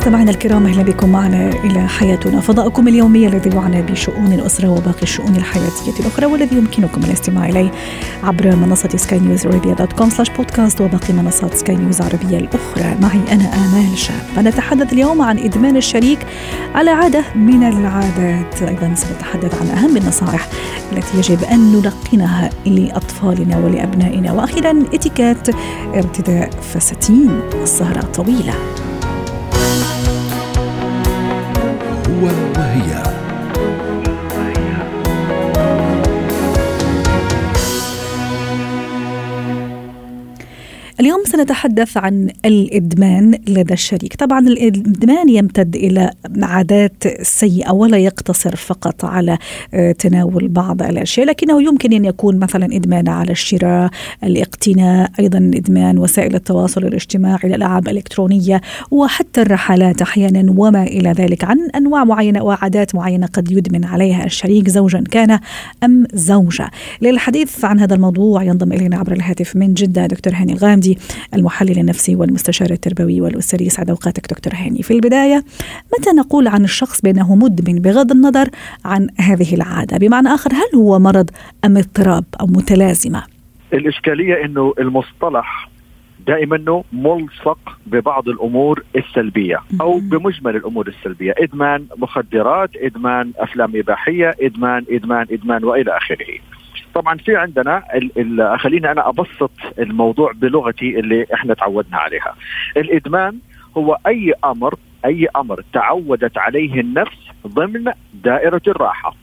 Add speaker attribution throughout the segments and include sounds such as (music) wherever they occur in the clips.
Speaker 1: مستمعينا الكرام أهلا بكم معنا إلى حياتنا فضاؤكم اليومي الذي يعنى بشؤون الاسره وباقي الشؤون الحياتية الأخرى والذي يمكنكم الاستماع إليه عبر منصة سكاي نيوز Arabia dot com slash podcast وباقي منصات سكاي نيوز العربيه الأخرى. معي أنا آمال شاب. نتحدث اليوم عن إدمان الشريك على عادة من العادات. أيضا سنتحدث عن أهم النصائح التي يجب أن نلقنها لأطفالنا ولأبنائنا وأخيرا اتيكيت ارتداء فساتين. السهرة الطويله
Speaker 2: وهي.
Speaker 1: سنتحدث عن الإدمان لدى الشريك، طبعا الإدمان يمتد إلى عادات سيئة ولا يقتصر فقط على آه، تناول بعض الأشياء، لكنه يمكن أن يكون مثلا إدمان على الشراء، الاقتناء، أيضا إدمان وسائل التواصل الاجتماعي، الألعاب الإلكترونية وحتى الرحلات أحيانا وما إلى ذلك. عن أنواع معينة وعادات معينة قد يدمن عليها الشريك زوجا كان أم زوجة. للحديث عن هذا الموضوع ينضم إلينا عبر الهاتف من جدة دكتور هاني الغامدي. المحلل النفسي والمستشار التربوي والاسري يسعد أوقاتك دكتور هاني. في البداية متى نقول عن الشخص بأنه مدمن بغض النظر عن هذه العادة؟ بمعنى آخر هل هو مرض أم اضطراب أو متلازمة؟
Speaker 3: الإشكالية أنه المصطلح دائما أنه ملصق ببعض الأمور السلبية أو
Speaker 1: مم.
Speaker 3: بمجمل الأمور السلبية إدمان مخدرات إدمان أفلام إباحية إدمان إدمان إدمان وإلى آخره طبعا في عندنا خليني أنا أبسط الموضوع بلغتي اللي إحنا تعودنا عليها الإدمان هو أي أمر أي أمر تعودت عليه النفس ضمن دائرة الراحة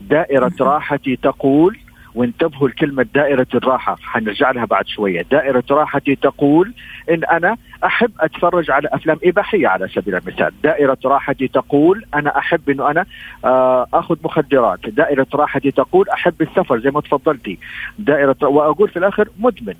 Speaker 3: دائرة
Speaker 1: مم.
Speaker 3: راحتي تقول وانتبهوا لكلمة دائرة الراحة حنرجع لها بعد شوية. دائرة راحتي تقول إن أنا أحب أتفرج على أفلام إباحية على سبيل المثال. دائرة راحتي تقول أنا أحب أنه أنا آه، أخذ مخدرات. دائرة راحتي تقول أحب السفر زي ما تفضلتي. دائرة وأقول في الآخر مدمن.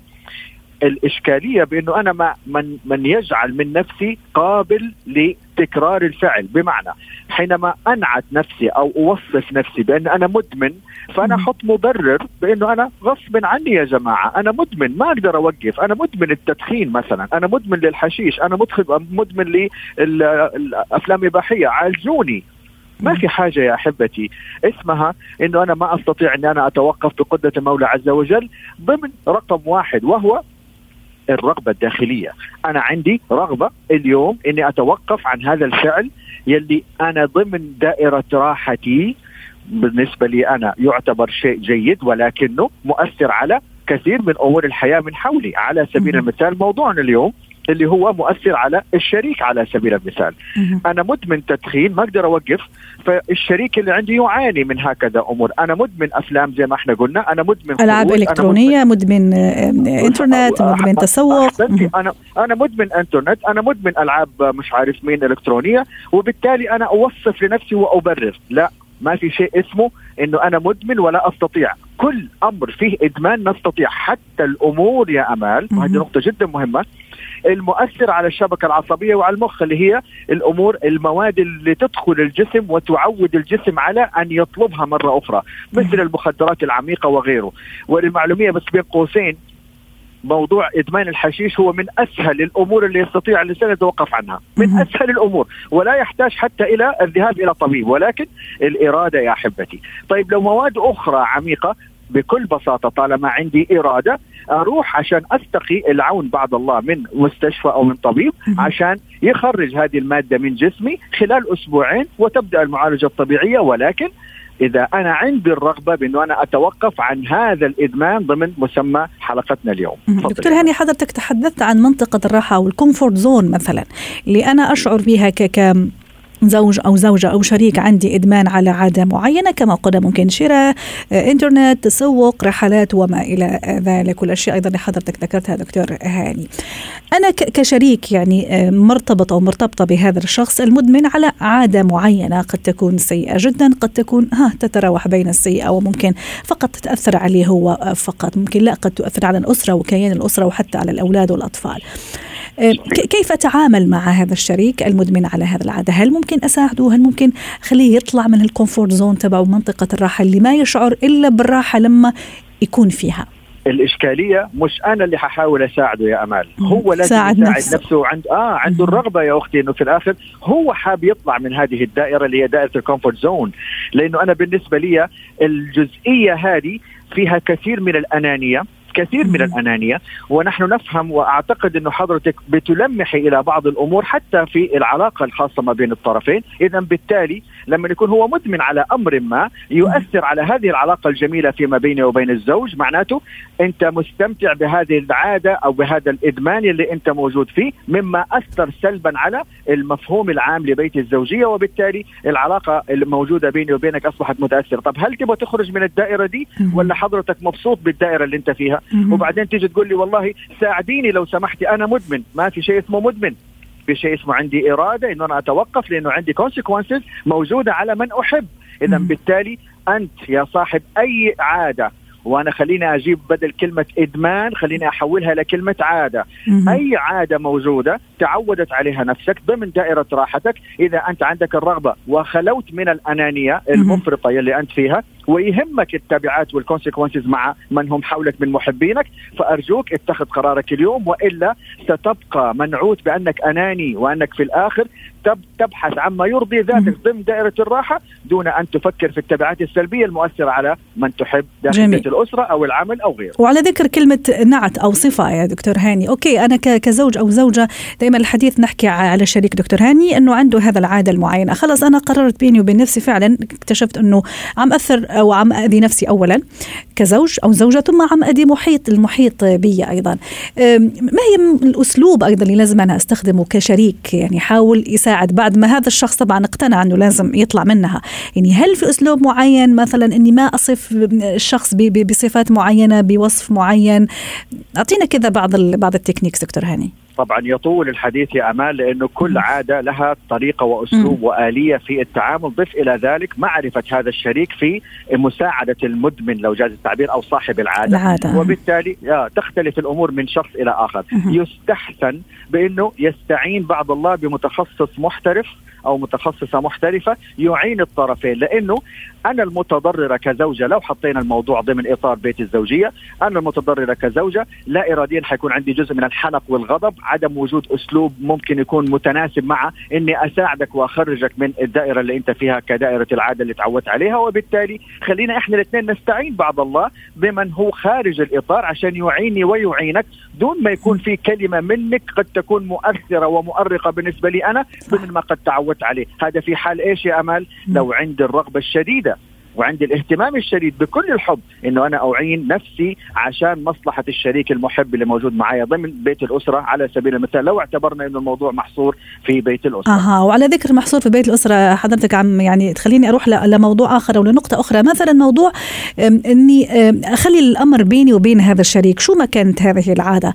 Speaker 3: الإشكالية بأنه أنا ما من, من يجعل من نفسي قابل لتكرار الفعل. بمعنى حينما أنعت نفسي أو أوصف نفسي بأن أنا مدمن
Speaker 1: فأنا.
Speaker 3: أحط مبرر بأنه أنا غصب عني يا جماعة. أنا مدمن ما أقدر أوقف. أنا مدمن التدخين مثلا. أنا مدمن للحشيش. أنا مدمن للافلام الإباحية. عالجوني. ما في حاجة يا أحبتي. اسمها أنه أنا ما أستطيع أن أنا أتوقف بقدرة المولى عز وجل ضمن رقم واحد وهو الرغبة الداخلية. أنا عندي رغبة اليوم أني أتوقف عن هذا الفعل يلي أنا ضمن دائرة راحتي. بالنسبة لي أنا يعتبر شيء جيد ولكنه مؤثر على كثير من أمور الحياة من حولي. على سبيل. المثال موضوعنا اليوم اللي هو مؤثر على الشريك على سبيل المثال. أنا مدمن تدخين ما أقدر أوقف فالشريك اللي عندي يعاني من هكذا أمور أنا مدمن أفلام زي ما إحنا قلنا أنا مدمن ألعاب
Speaker 1: إلكترونية مدمن آه، إنترنت مدمن تسوق.
Speaker 3: أنا أنا مدمن إنترنت أنا مدمن ألعاب مش عارف مين إلكترونية وبالتالي أنا أوصف لنفسي وأبرر لا ما في شيء اسمه إنه أنا مدمن ولا أستطيع كل أمر فيه إدمان نستطيع حتى الأمور يا أمال وهذه. نقطة جدا مهمة المؤثر على الشبكة العصبية وعلى المخ اللي هي الأمور المواد اللي تدخل الجسم وتعود الجسم على أن يطلبها مرة أخرى مثل المخدرات العميقة وغيره. وللمعلومية بس بين قوسين موضوع إدمان الحشيش هو من أسهل الأمور اللي يستطيع الإنسان يتوقف عنها. من. أسهل الأمور ولا يحتاج حتى إلى الذهاب إلى طبيب ولكن الإرادة يا أحبتي. طيب لو مواد أخرى عميقة بكل بساطة طالما عندي إرادة أروح عشان أستقي العون بعد الله من مستشفى أو من طبيب. عشان يخرج هذه المادة من جسمي خلال أسبوعين وتبدأ المعالجة الطبيعية. ولكن إذا أنا عندي الرغبة بأنه أنا أتوقف عن هذا الإدمان ضمن مسمى حلقتنا اليوم.
Speaker 1: دكتور هاني حضرتك تحدثت عن منطقة الراحة أو ال comfort zone مثلا اللي أنا أشعر بها ك زوج أو زوجة أو شريك عندي إدمان على عادة معينة كما قلنا ممكن شراء آه، إنترنت تسوق رحلات وما إلى ذلك والاشياء أيضا اللي حضرتك ذكرتها دكتور هاني. أنا كشريك يعني آه، مرتبط أو مرتبطة بهذا الشخص المدمن على عادة معينة قد تكون سيئة جدا قد تكون ها تتراوح بين السيئة وممكن فقط تاثر عليه هو فقط ممكن لا قد تؤثر على الأسرة وكيان الأسرة وحتى على الأولاد والأطفال. كيف أتعامل مع هذا الشريك المدمن على هذا العادة؟ هل ممكن أساعده؟ هل ممكن أخليه يطلع من ال comfort zone تبعه منطقة الراحة اللي ما يشعر إلا بالراحة لما يكون فيها؟
Speaker 3: الإشكالية مش أنا اللي ححاول أساعده يا أمال. هو لازم
Speaker 1: ساعد
Speaker 3: يساعد
Speaker 1: نفسه.
Speaker 3: نفسه عند آه عنده الرغبة يا أختي إنه في الآخر هو حاب يطلع من هذه الدائرة اللي هي دائرة ال comfort zone. لأنه أنا بالنسبة لي الجزئية هذه فيها كثير من الأنانية. كثير من الأنانية ونحن نفهم وأعتقد إنه حضرتك بتلمحي إلى بعض الأمور حتى في العلاقة الخاصة ما بين الطرفين، اذا بالتالي لما يكون هو مدمن على أمر ما يؤثر على هذه العلاقة الجميلة فيما بينه وبين الزوج، معناته أنت مستمتع بهذه العادة أو بهذا الإدمان اللي أنت موجود فيه، مما أثر سلبا على المفهوم العام لبيت الزوجية وبالتالي العلاقة الموجودة بيني وبينك أصبحت متأثرة، طب هل تبغى تخرج من الدائرة دي؟ ولا حضرتك مبسوط بالدائرة اللي أنت فيها؟ وبعدين تيجي تقول لي والله ساعديني لو سمحتي أنا مدمن ما في شيء اسمه مدمن. في شيء اسمه عندي إرادة إنه أنا أتوقف لأنه عندي كونسيكونسز موجودة على من أحب. اذا بالتالي أنت يا صاحب أي عادة وأنا خليني أجيب بدل كلمة إدمان خليني أحولها لكلمة عادة. أي عادة موجودة تعودت عليها نفسك ضمن دائرة راحتك. إذا أنت عندك الرغبة وخلوت من الأنانية المفرطة يلي أنت فيها ويهمك التبعات والكونسيكونسز مع من هم حولك من محبينك فأرجوك اتخذ قرارك اليوم وإلا ستبقى منعوت بأنك أناني وأنك في الآخر تبحث عما يرضي ذاتك ضمن دائرة الراحة دون أن تفكر في التبعات السلبية المؤثرة على من تحب داخل بيت الأسرة أو العمل أو غيره.
Speaker 1: وعلى ذكر كلمة نعت أو صفة يا دكتور هاني، okay أنا كزوج أو زوجة دائما الحديث نحكي على شريك دكتور هاني إنه عنده هذا العادة المعينة، خلص أنا قررت بيني وبين نفسي فعلا اكتشفت إنه عم أثر أو عم أذي نفسي اولا كزوج أو زوجة ثم عم أذي محيط المحيط بي أيضا. ما هي الأسلوب أيضا اللي لازم أنا أستخدمه كشريك يعني حاول يساعد بعد ما هذا الشخص طبعا اقتنع إنه لازم يطلع منها، يعني هل في أسلوب معين مثلا إني ما أصف الشخص بصفات معينة بوصف معين؟ أعطينا كذا بعض بعض ال techniques دكتور هاني.
Speaker 3: طبعا يطول الحديث يا امال لأنه كل عادة لها طريقة وأسلوب وآلية في التعامل، ضف إلى ذلك معرفة هذا الشريك في مساعدة المدمن لو جاز التعبير أو صاحب العادة,
Speaker 1: العادة.
Speaker 3: وبالتالي تختلف الأمور من شخص إلى آخر، يستحسن بأنه يستعين بعد الله بمتخصص محترف أو متخصصة محترفة يعين الطرفين لأنه أنا المتضرره كزوجة لو حطينا الموضوع ضمن إطار بيت الزوجية أنا المتضرره كزوجة لا اراديا حيكون عندي جزء من الحنق والغضب عدم وجود أسلوب ممكن يكون متناسب مع إني أساعدك وأخرجك من الدائرة اللي أنت فيها كدائرة العادة اللي تعودت عليها وبالتالي خلينا إحنا الاثنين نستعين بعض الله بمن هو خارج الإطار عشان يعيني ويعينك. دون ما يكون في كلمة منك قد تكون مؤثرة ومؤرقة بالنسبة لي أنا ضمن ما قد تعودت عليه. هذا في حال إيش يا أمال؟ لو عندي الرغبة الشديدة وعندي الاهتمام الشديد بكل الحب إنه أنا أعين نفسي عشان مصلحة الشريك المحب اللي موجود معايا ضمن بيت الأسرة على سبيل المثال لو اعتبرنا إنه الموضوع محصور في بيت الأسرة.
Speaker 1: أها وعلى ذكر محصور في بيت الأسرة حضرتك عم يعني تخليني أروح لموضوع آخر أو لنقطة أخرى مثلا موضوع إني أخلي الأمر بيني وبين هذا الشريك شو ما كانت هذه العادة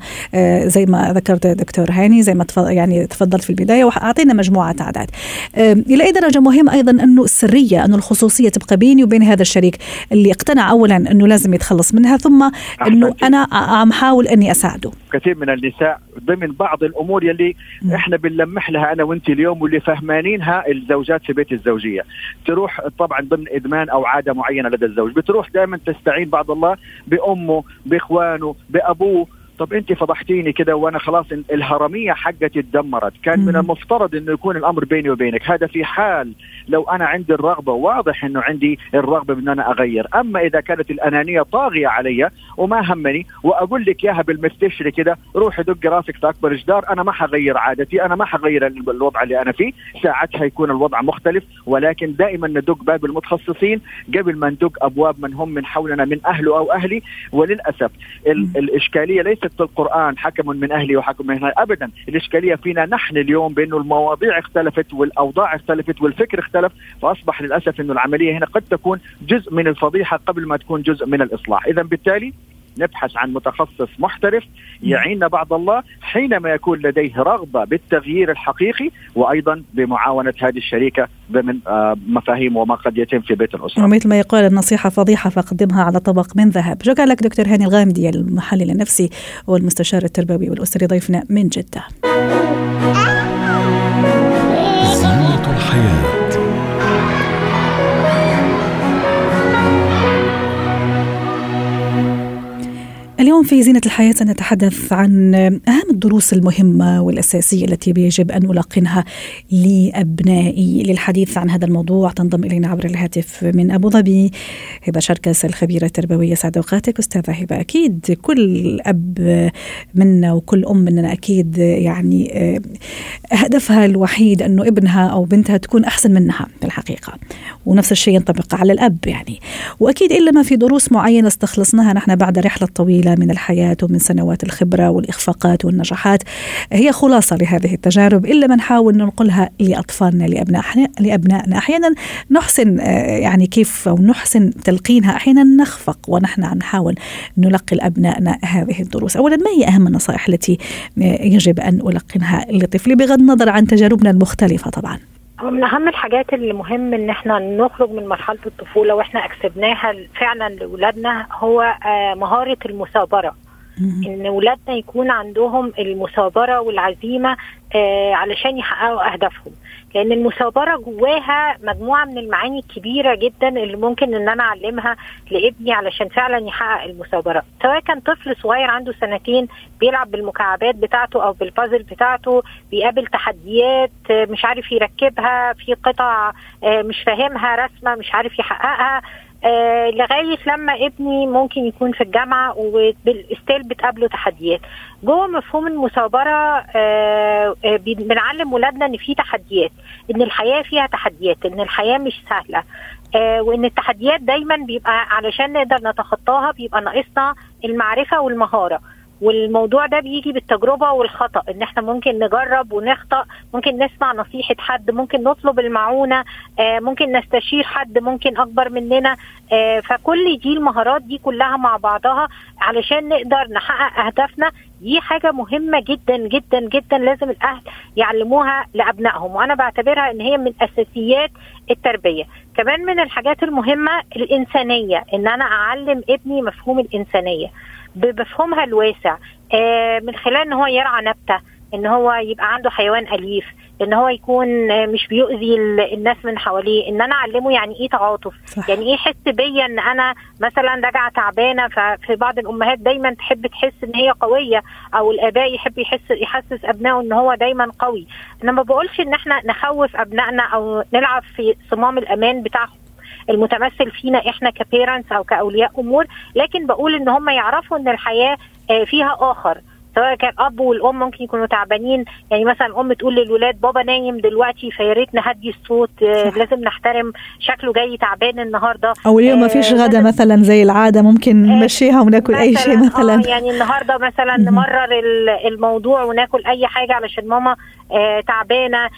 Speaker 1: زي ما ذكرت دكتور هاني زي ما يعني تفضلت في البداية وأعطينا مجموعة عادات. إلى أي درجة مهم أيضا أنه السرية أنه الخصوصية تبقى بيني وبين هذا الشريك اللي اقتنع اولا أنه لازم يتخلص منها ثم أنه أنا عم حاول أني أساعده.
Speaker 3: كثير من النساء ضمن بعض الأمور يلي. إحنا بنلمح لها أنا وأنت اليوم واللي فهمانينها الزوجات في بيت الزوجية. تروح طبعا ضمن إدمان أو عادة معينة لدى الزوج. بتروح دائما تستعين بعض الله بأمه بإخوانه بأبوه. طب انت فضحتيني كده وأنا خلاص الهرمية حقتي اتدمرت. كان من المفترض انه يكون الأمر بيني وبينك. هذا في حال لو أنا عندي الرغبة واضح إنه عندي الرغبة بان أنا أغير. أما إذا كانت الأنانية طاغية علي وما همني وأقول لك إياها بالمفتشري كده روحي دق راسك في اكبر جدار أنا ما حغير عادتي أنا ما حغير الوضع اللي أنا فيه. ساعتها يكون الوضع مختلف ولكن دائما ندق باب المتخصصين قبل ما ندق أبواب من هم من حولنا من أهله أو أهلي. وللأسف الإشكالية ليست في القرآن حكم من أهلي وحكم من أهلي أبدا الإشكالية فينا نحن اليوم بأنه المواضيع اختلفت والأوضاع اختلفت والفكر اختلف فأصبح للأسف أنه العملية هنا قد تكون جزء من الفضيحة قبل ما تكون جزء من الإصلاح. إذا بالتالي نبحث عن متخصص محترف يعيننا بعد الله حينما يكون لديه رغبة بالتغيير الحقيقي وأيضا بمعاونة هذه الشريكه ضمن آه، مفاهيم وما قد يتم في بيت الأسرة.
Speaker 1: ومثل ما يقال النصيحة فضيحة فقدمها على طبق من ذهب. شكرا لك دكتور هاني الغامدي المحلل النفسي والمستشار التربوي والأسري ضيفنا من
Speaker 2: جدة.
Speaker 1: اليوم في زينة الحياة سنتحدث عن أهم الدروس المهمة والأساسية التي يجب أن ألقنها لأبنائي للحديث عن هذا الموضوع. تنضم إلينا عبر الهاتف من أبو ظبي هبة شركس الخبيرة التربوية. سعد أوقاتك أستاذة هبة. أكيد كل أب منا وكل أم مننا أكيد يعني هدفها الوحيد أنه ابنها أو بنتها تكون أحسن منها في الحقيقة. ونفس الشيء ينطبق على الأب يعني. وأكيد إلا ما في دروس معينة استخلصناها نحن بعد رحلة طويلة من الحياة ومن سنوات الخبرة والإخفاقات والنجاحات. هي خلاصة لهذه التجارب إلا ما نحاول ننقلها لأطفالنا لأبناء لأبنائنا. أحيانا نحسن آه، يعني كيف أو نحسن تلقينها أحيانا نخفق ونحن عم نحاول نلقي لأبنائنا هذه الدروس. أولا ما هي أهم النصائح التي آه، يجب أن ألقنها لطفلي؟ بغض النظر عن تجاربنا المختلفة طبعا.
Speaker 4: من أهم الحاجات اللي مهم إن إحنا نخرج من مرحلة الطفولة وإحنا أكسبناها فعلا لاولادنا هو آه، مهارة المثابرة. إن ولادنا يكون عندهم المثابرة والعزيمة آه، علشان يحققوا أهدافهم. لأن المثابرة جواها مجموعة من المعاني الكبيرة جدا اللي ممكن إن أنا أعلمها لابني علشان فعلا يحقق المثابرة. سواء كان طفل صغير عنده سنتين بيلعب بالمكعبات بتاعته أو بالبازل بتاعته بيقابل تحديات مش عارف يركبها في قطع آه، مش فاهمها رسمة مش عارف يحققها. آه لغاية لما ابني ممكن يكون في الجامعة وبالستيل بتقابله تحديات. جوه مفهوم المثابرة آه آه بنعلم ولادنا إن في تحديات إن الحياة فيها تحديات إن الحياة مش سهلة وإن التحديات دايما بيبقى علشان نقدر نتخطاها بيبقى ناقصنا المعرفة والمهارة. والموضوع ده بيجي بالتجربة والخطأ إن إحنا ممكن نجرب ونخطأ ممكن نسمع نصيحة حد ممكن نطلب المعونة آه ممكن نستشير حد ممكن أكبر مننا آه فكل دي المهارات دي كلها مع بعضها علشان نقدر نحقق أهدافنا. دي حاجة مهمة جدا جدا جدا لازم الأهل يعلموها لأبنائهم وأنا بعتبرها إن هي من أساسيات التربية. كمان من الحاجات المهمة الإنسانية إن أنا أعلم ابني مفهوم الإنسانية. بمفهومها الواسع آه من خلال إن هو يرعى نبتة إن هو يبقى عنده حيوان أليف إن هو يكون مش بيؤذي الناس من حواليه إن أنا أعلمه يعني إيه تعاطف صح. يعني إيه يحس بيا إن أنا مثلا راجعة تعبانة ففي بعض الأمهات دايما تحب تحس إن هي قوية أو الآباء يحب يحس يحسس أبنائه إن هو دايما قوي أنا ما بقولش إن إحنا نخوف أبنائنا أو نلعب في صمام الأمان بتاعهم المتمثل فينا إحنا كبيرنتس أو كأولياء أمور لكن بقول إن هم يعرفوا إن الحياة فيها آخر. سواء كان أب والأم ممكن يكونوا تعبانين. يعني مثلا الام تقول للولاد بابا نايم دلوقتي فيا ريت نهدي الصوت صح. لازم نحترم شكله جاي تعبان النهارده.
Speaker 1: أو اليوم ما فيش غدا مثلا زي العادة ممكن نمشيها وناكل أي شيء مثلا.
Speaker 4: آه يعني النهارده مثلا نمرر الموضوع وناكل أي حاجة علشان ماما آه تعبانة. آه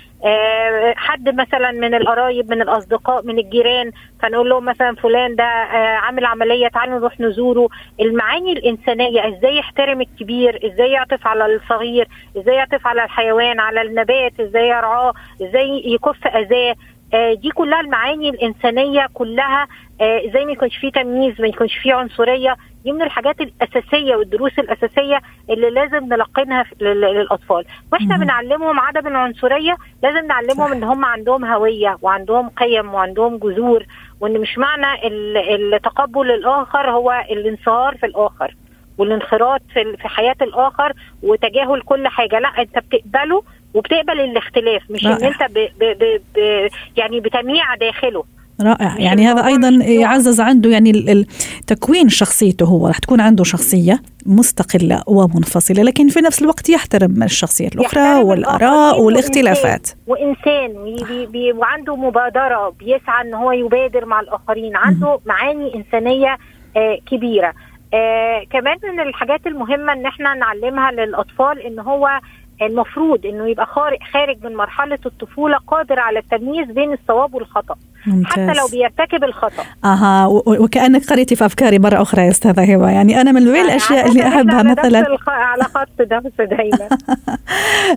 Speaker 4: حد مثلا من القرايب من الأصدقاء من الجيران فنقول لهم مثلا فلان ده آه عامل عملية تعالوا نروح نزوره. المعاني الإنسانية إزاي يحترم الكبير؟ إزاي يعطف على الصغير؟ إزاي يعطف على الحيوان على النبات؟ إزاي يرعاه؟ إزاي يكف أذاه؟ آه دي كلها المعاني الإنسانية كلها آه زي ما يكونش فيه تمييز ما يكونش فيه عنصرية. دي من الحاجات الأساسية والدروس الأساسية اللي لازم نلقنها للأطفال. وإحنا بنعلمهم عدم العنصرية لازم نعلمهم صح. ان هم عندهم هوية وعندهم قيم وعندهم جذور وإن مش معنى التقبل الآخر هو الانصهار في الآخر والانخراط في في حياة الآخر وتجاهل كل حاجة. لا أنت بتقبله وبتقبل الاختلاف مش. إن أنت ب ب ب ب يعني بتميع داخله.
Speaker 1: رائع. يعني هذا أيضا يعزز عنده يعني تكوين شخصيته هو. راح تكون عنده شخصية مستقلة ومنفصلة لكن في نفس الوقت يحترم الشخصيات الأخرى والاراء والاختلافات.
Speaker 4: وإنسان. وعنده مبادرة بيسعى إن هو يبادر مع الآخرين. عنده معاني إنسانية آه كبيرة. آه كمان من الحاجات المهمة إن إحنا نعلمها للأطفال إن هو المفروض إنه يبقى خارج من مرحلة الطفولة قادر على التمييز بين الصواب والخطأ.
Speaker 1: ممتاز.
Speaker 4: حتى لو بيرتكب
Speaker 1: الخطأ. أها وكأنك قريتي في أفكاري مرة أخرى يا أستاذة هبة. يعني أنا من بين الأشياء اللي
Speaker 4: أحبها؟
Speaker 1: مثلا
Speaker 4: الخ- على خط نفس دايما.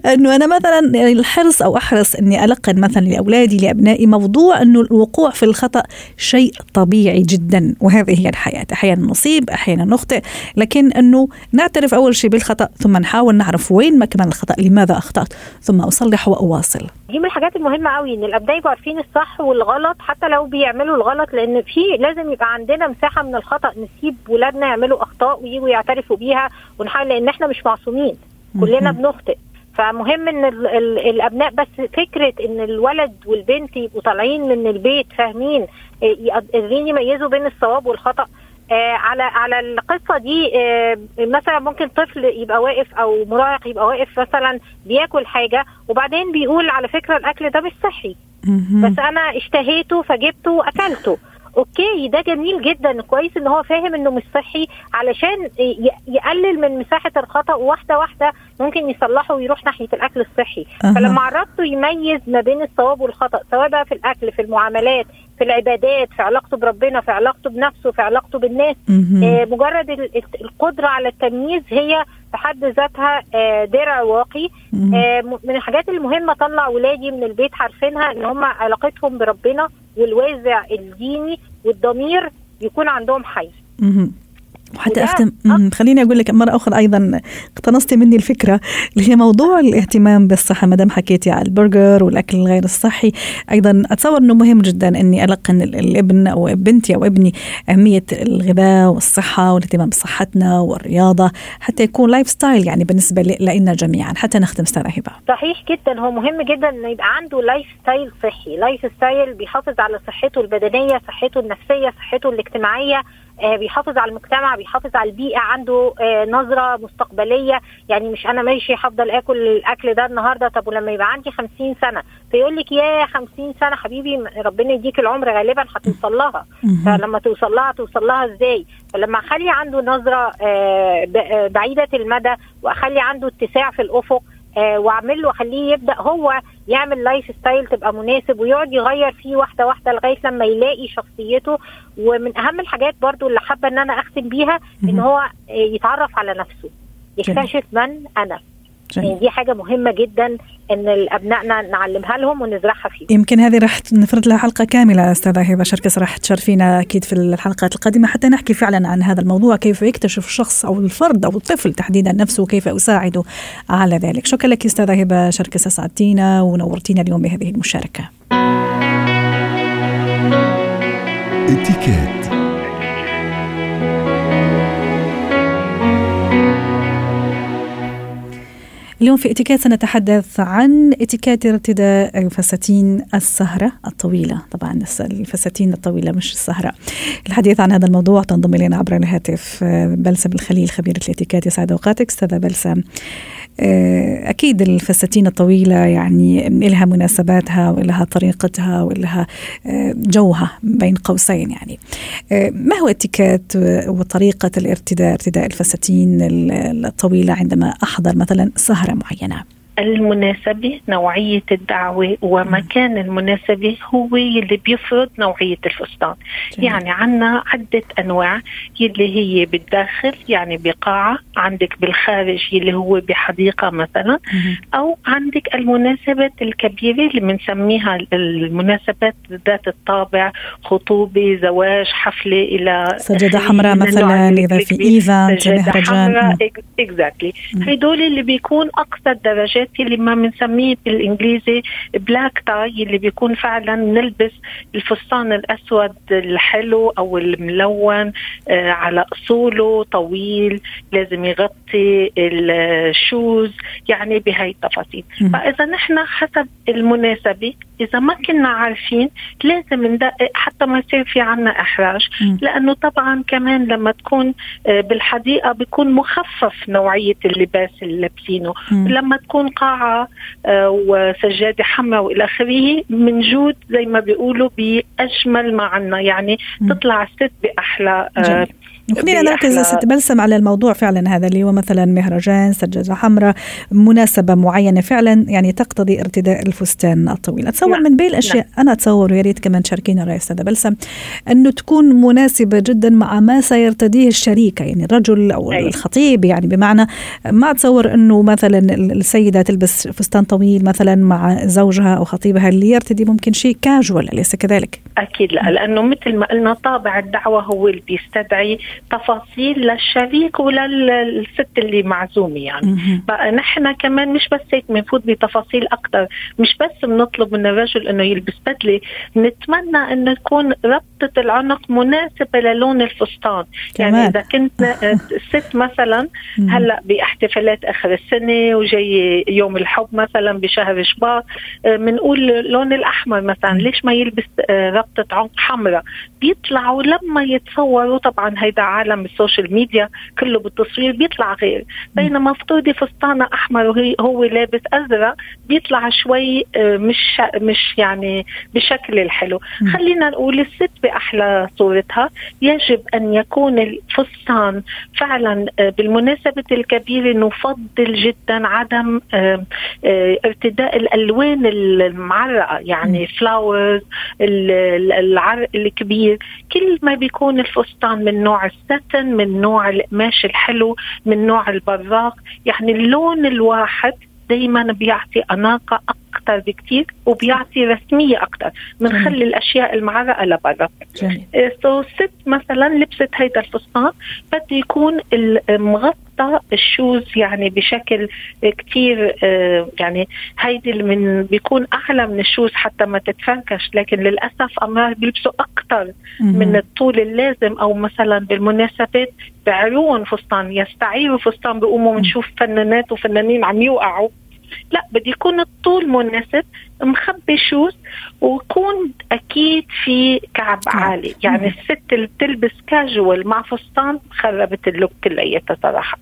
Speaker 4: (laughs)
Speaker 1: إنه أنا مثلا الحرص أو أحرص إني ألقن مثلا لأولادي لأبنائي موضوع إنه الوقوع في الخطأ شيء طبيعي جدا. وهذه هي الحياة. أحيانا نصيب أحيانا نخطئ. لكن إنه نعترف أول شيء بالخطأ ثم نحاول نعرف وين مكمن الخطأ لماذا أخطأت ثم أصلح وأواصل.
Speaker 4: دي من الحاجات المهمة قوي إن الأبناء يبقوا عارفين الصح والغلط حتى لو بيعملوا الغلط لأن في لازم يبقى عندنا مساحة من الخطأ نسيب ولادنا يعملوا أخطاء ويجوا يعترفوا بيها ونحاول لأن إحنا مش معصومين كلنا. بنخطئ فمهم إن ال ال الأبناء بس فكرة إن الولد والبنت يبقوا طالعين من البيت فاهمين آه، قادرين يميزوا بين الصواب والخطأ آه على على القصة دي آه مثلا ممكن طفل يبقى واقف أو مراهق يبقى واقف مثلا بياكل حاجة وبعدين بيقول على فكرة الأكل ده مش صحي. بس أنا اشتهيته فجبته وأكلته أوكي ده جميل جدا كويس إن هو فاهم إنه مش صحي علشان يقلل من مساحة الخطأ واحدة واحدة ممكن يصلحه ويروح ناحية الأكل الصحي
Speaker 1: أها.
Speaker 4: فلما عرفته يميز ما بين الصواب والخطأ سواء بقى في الأكل في المعاملات في العبادات في علاقته بربنا في علاقته بنفسه في علاقته بالناس. آه، مجرد ال- ال- القدرة على التمييز هي في حد ذاتها آه، درع واقي. آه، من الحاجات المهمة اطلع ولادي من البيت عارفينها إن هم علاقتهم بربنا والوازع الديني والضمير يكون عندهم حي.
Speaker 1: وحتى اختم. خليني أقول لك مرة أخرى أيضا اقتنصتي مني الفكرة اللي هي موضوع الاهتمام بالصحة. ما دام حكيتي على البرجر والأكل الغير الصحي أيضا أتصور إنه مهم جدا إني ألقن ال- الابن أو بنتي أو ابني أهمية الغذاء والصحة والاهتمام بصحتنا والرياضة حتى يكون lifestyle يعني بالنسبة لنا جميعا. حتى نختم استاذه هبه
Speaker 4: صحيح جدا. هو مهم جدا إنه يبقى عنده lifestyle صحي. lifestyle بيحافظ على صحته البدنية صحته النفسية صحته الاجتماعية. بيحافظ على المجتمع بيحافظ على البيئة عنده آه نظرة مستقبلية. يعني مش أنا ماشي هفضل آكل الأكل ده النهارده طب ولما يبقى عندي 50 سنة؟ فيقول لك يا 50 سنة حبيبي ربنا يديك العمر غالبا هتوصل لها. فلما توصل لها توصل لها إزاي؟ فلما أخلي عنده نظرة آه، آه، بعيدة المدى وأخلي عنده اتساع في الأفق آه، واعمل له اخليه يبدأ هو يعمل lifestyle تبقى مناسب ويقعد يغير فيه واحدة واحدة لغاية لما يلاقي شخصيته. ومن أهم الحاجات برضو اللي حابة إن أنا أختم بيها
Speaker 1: إن.
Speaker 4: هو آه، يتعرف على نفسه يكتشف من أنا. يعني
Speaker 1: جميل.
Speaker 4: دي حاجة مهمة جدا إن أبنائنا نعلمها لهم ونزرعها فيهم.
Speaker 1: يمكن هذه راح نفرد لها حلقة كاملة أستاذة هبة شركس راح تشرفينا أكيد في الحلقات القادمة حتى نحكي فعلا عن هذا الموضوع كيف يكتشف الشخص أو الفرد أو الطفل تحديدا نفسه وكيف أساعده على ذلك. شكرا لك أستاذة هبة شركس أسعدتينا ونورتينا اليوم بهذه المشاركة.
Speaker 2: اتكات
Speaker 1: اليوم في اتيكيت سنتحدث عن اتيكيت ارتداء فساتين السهرة الطويلة. طبعا الفساتين الطويلة مش السهرة. الحديث عن هذا الموضوع تنضم إلينا عبر الهاتف آه، بلسم الخليل خبيرة الاتيكيت يسعد أوقاتك أستاذة بلسم أكيد الفساتين الطويلة يعني لها مناسباتها ولها طريقتها ولها آه، جوها بين قوسين يعني. آه، ما هو اتيكيت وطريقة الارتداء ارتداء الفساتين ال- الطويلة عندما أحضر مثلا سهرة معينة؟
Speaker 5: المناسبة نوعية الدعوة ومكان المناسبة هو اللي بيفرض نوعية الفستان
Speaker 1: جميل.
Speaker 5: يعني عنا عدة أنواع يلي هي بالداخل يعني بقاعة عندك بالخارج يلي هو بحديقة مثلا. أو عندك المناسبات الكبيرة اللي بنسميها المناسبات ذات الطابع خطوبة زواج حفلة إلى
Speaker 1: سجادة حمراء مثلا إذا في. event
Speaker 5: سجادة
Speaker 1: مهرجان
Speaker 5: حمراء
Speaker 1: مم. exactly.
Speaker 5: هدول اللي بيكون أقصى الدرجات اللي ما بنسميه بالإنجليزي black tie اللي بيكون فعلا نلبس الفستان الأسود الحلو أو الملون آه على أصوله طويل لازم يغطي الشوز يعني بهي التفاصيل. فإذا نحن حسب المناسبة إذا ما كنا عارفين لازم ندقق حتى ما يصير في عنا
Speaker 1: إحراج.
Speaker 5: لأنه طبعا كمان لما تكون آه، بالحديقة بيكون مخفف نوعية اللباس اللي لابسينه. لما تكون قاعة آه، وسجادة حمراء وإلى آخره بنجود زي ما بيقولوا بأجمل ما عنا يعني. تطلع الست بأحلى آه،
Speaker 1: جميل. خلينا نركز بلسم على الموضوع فعلا هذا اللي هو مثلا مهرجان سجاده حمراء مناسبة معينة فعلا يعني تقتضي ارتداء الفستان الطويل أتصور نعم. من بين الأشياء نعم. أنا أتصور ويا ريت كمان تشاركينا رأي أستاذة بلسم أنه تكون مناسبة جدا مع ما سيرتديه الشريكه يعني الرجل أو أي. الخطيب يعني بمعنى ما أتصور أنه مثلا السيدة تلبس فستان طويل مثلا مع زوجها أو خطيبها اللي يرتدي ممكن شيء كاجوال أليس كذلك؟
Speaker 5: أكيد لا لأنه مثل ما قلنا طابع الدعوة هو اللي بيستدعي تفاصيل للشريك وللست اللي معزومة يعني. بقى نحن كمان مش بس هيك بنفوت بتفاصيل أكثر مش بس بنطلب من الرجل إنه يلبس بدلة نتمنى إنه تكون ربطة العنق مناسبة للون الفستان. كمان. يعني إذا كنت (laughs) ست مثلا هلأ باحتفالات آخر السنة وجاي يوم الحب مثلا بشهر شباط بنقول اللون الأحمر مثلا ليش ما يلبس ربطة عنق حمراء؟ بيطلعوا لما يتصوروا طبعا هيدا عالم ال social media كله بالتصوير بيطلع غير. بينما افترضي فستانة أحمر وهي هو لابس أزرق بيطلع شوي آه، مش مش يعني بشكل الحلو. خلينا نقول الست بأحلى صورتها. يجب أن يكون الفستان فعلا آه، بالمناسبة الكبيرة نفضل جدا عدم آه، ارتداء الألوان المعرقة يعني flowers العرق الكبير. كل ما بيكون الفستان من نوع الستن من نوع القماش الحلو من نوع البراق يعني اللون الواحد دايما بيعطي أناقة أكثر بكثير وبيعطي رسمية أكثر بنخلي الأشياء المعرقة لبرا so ست مثلا لبست هيدا الفستان بده يكون مغطى ال shoes يعني بشكل كثير آه، يعني هيدي من بيكون أعلى من ال shoes حتى ما تتفركش لكن للأسف امرار بيلبسوا أكثر من الطول اللازم أو مثلا بالمناسبات بيعيروا فستان. يستعيروا فستان بيقوموا بنشوف فنانات وفنانين عم يوقعوا. لا بدي يكون الطول مناسب مخبي shoes ويكون أكيد في كعب عالي. يعني الست اللي بتلبس كاجوال مع فستان خربت ال look كلياتها
Speaker 1: صراحة.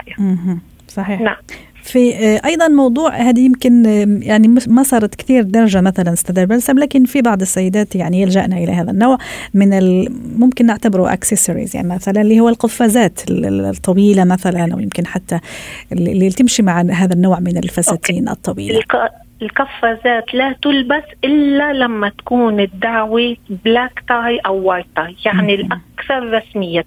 Speaker 1: صحيح. نعم. في آه، أيضا موضوع هذه يمكن آه، يعني ما صارت كثير درجة مثلا أستاذ بلسم لكن في بعض السيدات يعني يلجأنا إلى هذا النوع من ممكن نعتبره اكسسوارز يعني مثلا اللي هو القفازات الطويلة مثلا أو يمكن حتى اللي تمشي مع هذا النوع من الفساتين الطويلة.
Speaker 5: القفازات لا تلبس إلا لما تكون الدعوة black tie أو white tie يعني الأكثر رسمية.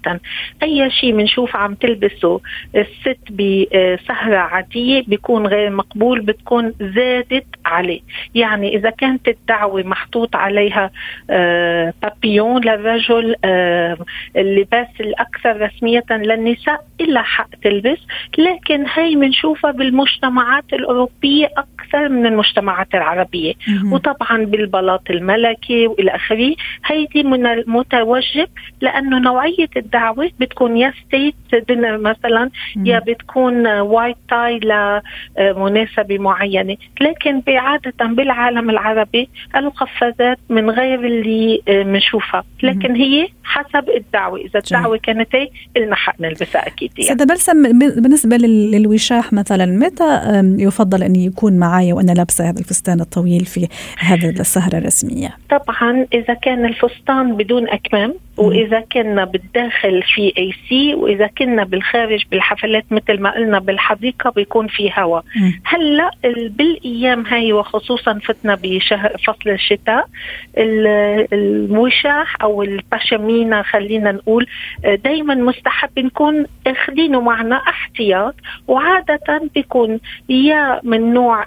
Speaker 5: أي شيء بنشوف عم تلبسه الست بسهرة عادية بيكون غير مقبول بتكون زادت عليه. يعني إذا كانت الدعوة محطوط عليها بابيون آه، للرجل آه، اللباس الأكثر رسمية للنساء إلا حق تلبس. لكن هي بنشوفها بالمجتمعات الأوروبية أكثر من المجتمعات العربية. وطبعا بالبلاط الملكي وإلى آخره. هيدي من المتوجب لأنه نوعية الدعوة بتكون يا state dinner مثلا يا بتكون white tie لمناسبة معينة. لكن عاده بالعالم العربي القفازات من غير اللي بنشوفها لكن هي حسب الدعوة. إذا الدعوة كانت هي لنا حق نلبسها أكيد
Speaker 1: يعني. سيدة بلسم بالنسبة للوشاح مثلا متى يفضل أن يكون معي وأنا لابسه هذا الفستان الطويل في هذه السهرة الرسمية.
Speaker 5: طبعا إذا كان الفستان بدون أكمام وإذا كنا بالداخل في اي سي وإذا كنا بالخارج بالحفلات مثل ما قلنا بالحديقة بيكون في هواء هلأ بالأيام هاي وخصوصا فتنا بشهر فصل الشتاء الوشاح أو الباشمينا خلينا نقول دائما مستحب نكون أخذينه معنا احتياط وعادة بيكون يا من نوع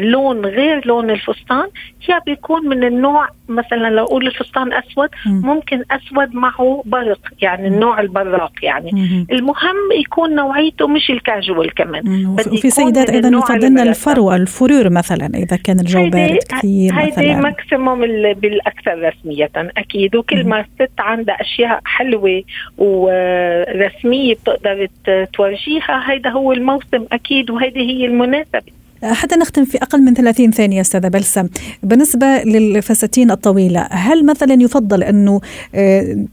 Speaker 5: لون غير لون الفستان. يا بيكون من النوع مثلا لو أقول الفستان أسود ممكن أسود معه برق يعني النوع البراق يعني. المهم يكون نوعيته مش الكاجوال كمان.
Speaker 1: وفي سيدات أيضا يفضلن الفروه الفرور مثلا إذا كان الجو بارد كثير مثلا.
Speaker 5: هيدي ماكسيموم بالأكثر رسميه أكيد. وكل ما الست عندها أشياء حلوة ورسمية بتقدر تورجيها هيدا هو الموسم أكيد وهيدي هي المناسبة.
Speaker 1: حتى نختم في أقل من 30 ثانية أستاذة بلسم بالنسبة للفساتين الطويلة هل مثلا يفضل أنه آه،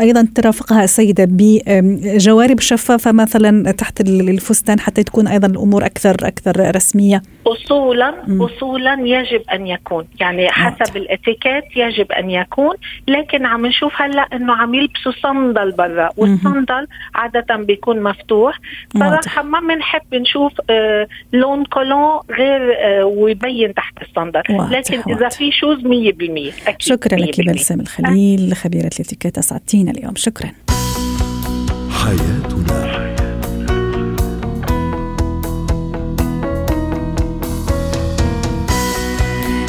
Speaker 1: أيضا ترافقها السيدة بجوارب شفافة مثلا تحت الفستان حتى تكون أيضا الأمور أكثر أكثر رسمية؟
Speaker 5: أصولا أصولا يجب أن يكون. يعني حسب الإتيكيت يجب أن يكون لكن عم نشوف هلأ أنه عم يلبسوا صندل برا والصندل عادة بيكون مفتوح. صراحة ما بنحب نشوف آه لون كولون غير آه ويبين تحت الصندل لكن واضح. إذا في شوز 100%
Speaker 1: أكيد شكرا لك بلسم الخليل خبيرة الاتيكيت أسعدتينا اليوم. شكرا. حياتنا.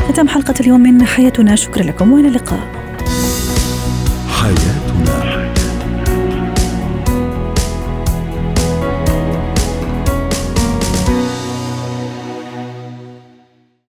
Speaker 1: ختام حلقة اليوم من حياتنا. شكرا لكم وإلى اللقاء. حياتنا.